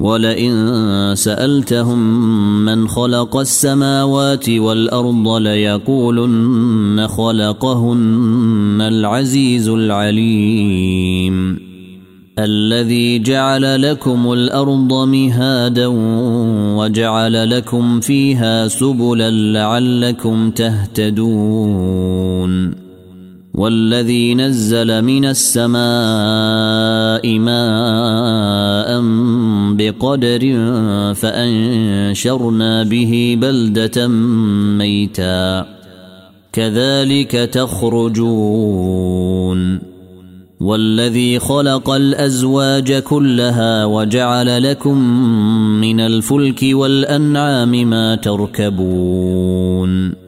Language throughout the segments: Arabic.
ولئن سألتهم من خلق السماوات والأرض ليقولن خلقهن العزيز العليم. الذي جعل لكم الأرض مهادا وجعل لكم فيها سبلا لعلكم تهتدون. والذي نزل من السماء ماء بقدر فأنشرنا به بلدة ميتا. كذلك تخرجون. والذي خلق الأزواج كلها وجعل لكم من الفلك والأنعام ما تركبون.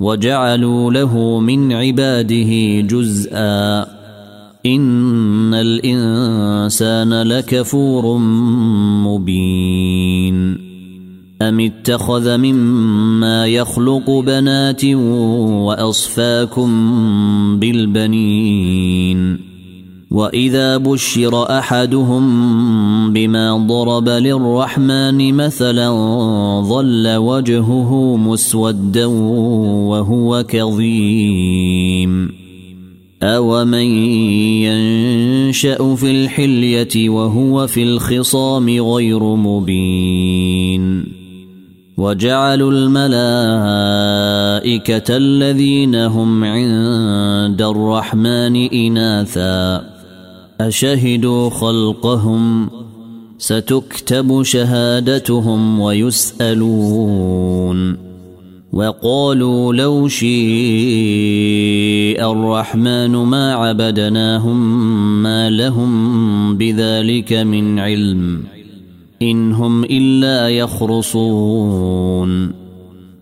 وجعلوا له من عباده جزءا. إن الإنسان لكفور مبين. أم اتخذ مما يخلق بنات وأصفاكم بالبنين؟ واذا بشر احدهم بما ضرب للرحمن مثلا ظل وجهه مسودا وهو كظيم اومن ينشا في الحليه وهو في الخصام غير مبين وجعلوا الملائكه الذين هم عند الرحمن اناثا أشهدوا خلقهم ستكتب شهادتهم ويسألون وقالوا لو شيء الرحمن ما عبدناهم ما لهم بذلك من علم إن هم إلا يخرصون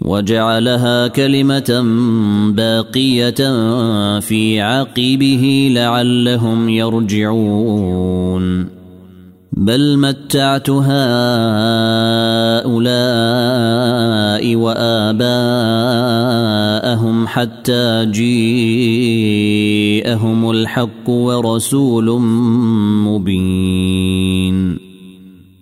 وجعلها كلمة باقية في عقبه لعلهم يرجعون. بل متعت هؤلاء وآباءهم حتى جيءهم الحق ورسول مبين.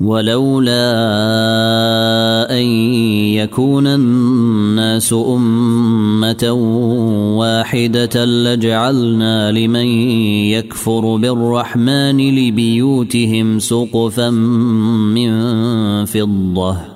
ولولا أن يكون الناس أمة واحدة لجعلنا لمن يكفر بالرحمن لبيوتهم سقفا من فضة.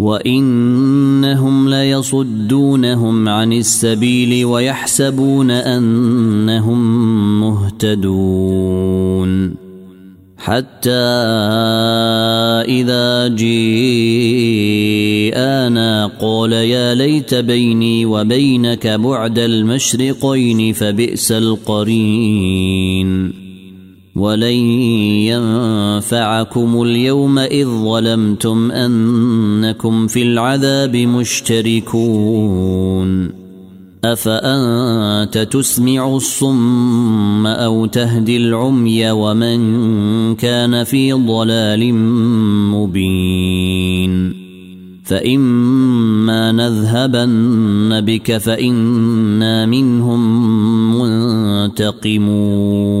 وانهم ليصدونهم عن السبيل ويحسبون انهم مهتدون حتى اذا جيءنا قال يا ليت بيني وبينك بعد المشرقين فبئس القرين ولن ينفعكم اليوم اذ ظلمتم انكم في العذاب مشتركون افانت تسمع الصم أو تهدي العمي ومن كان في ضلال مبين فاما نذهبن بك فانا منهم منتقمون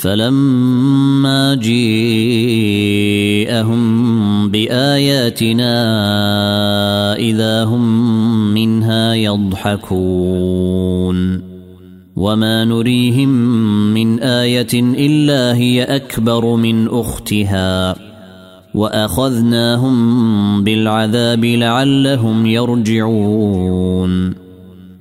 فلما جيءهم بآياتنا إذا هم منها يضحكون. وما نريهم من آية إلا هي أكبر من أختها. وأخذناهم بالعذاب لعلهم يرجعون.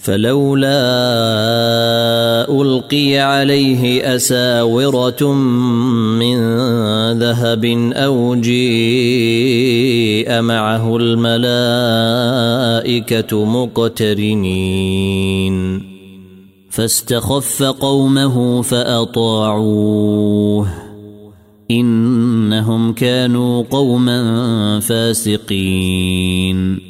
فلولا ألقي عليه أساورة من ذهب أو جيء معه الملائكة مقترنين. فاستخف قومه فأطاعوه. إنهم كانوا قوما فاسقين.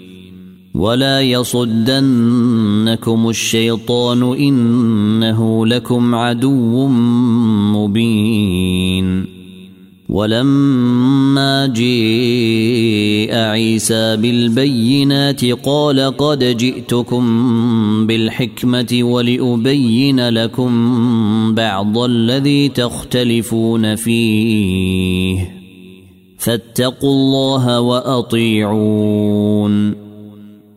ولا يصدنكم الشيطان انه لكم عدو مبين ولما جيء عيسى بالبينات قال قد جئتكم بالحكمه ولابين لكم بعض الذي تختلفون فيه فاتقوا الله واطيعون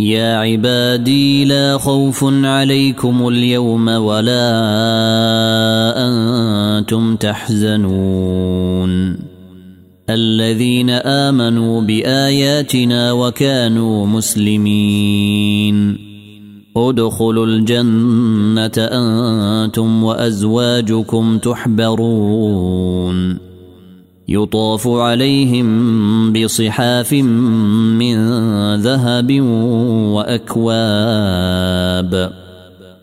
يا عبادي لا خوف عليكم اليوم ولا أنتم تحزنون. الذين آمنوا بآياتنا وكانوا مسلمين. ادخلوا الجنة أنتم وأزواجكم تحبرون. يطاف عليهم بصحاف من ذهب وأكواب.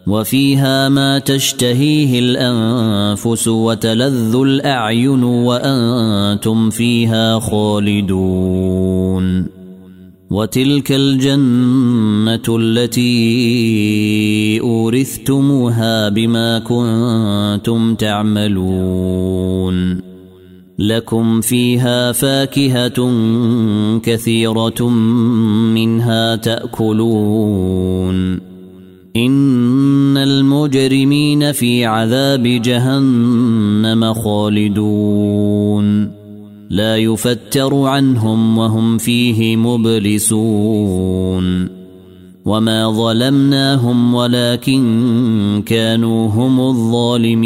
وفيها ما تشتهيه الأنفس وتلذ الأعين وأنتم فيها خالدون. وتلك الجنة التي أورثتموها بما كنتم تعملون. لكم فيها فاكهة كثيرة منها تأكلون. إن المجرمين في عذاب جهنم خالدون. لا يفتر عنهم وهم فيه مبلسون. وما ظلمناهم ولكن كانوا هم الظالمين.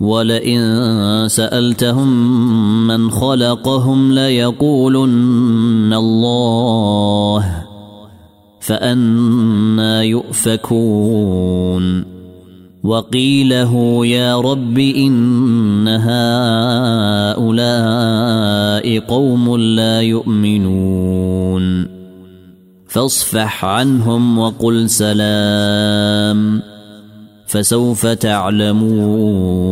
ولئن سألتهم من خلقهم ليقولن الله فأنا يؤفكون. وقيله يا رب إن هؤلاء قوم لا يؤمنون. فاصفح عنهم وقل سلام. فسوف تعلمون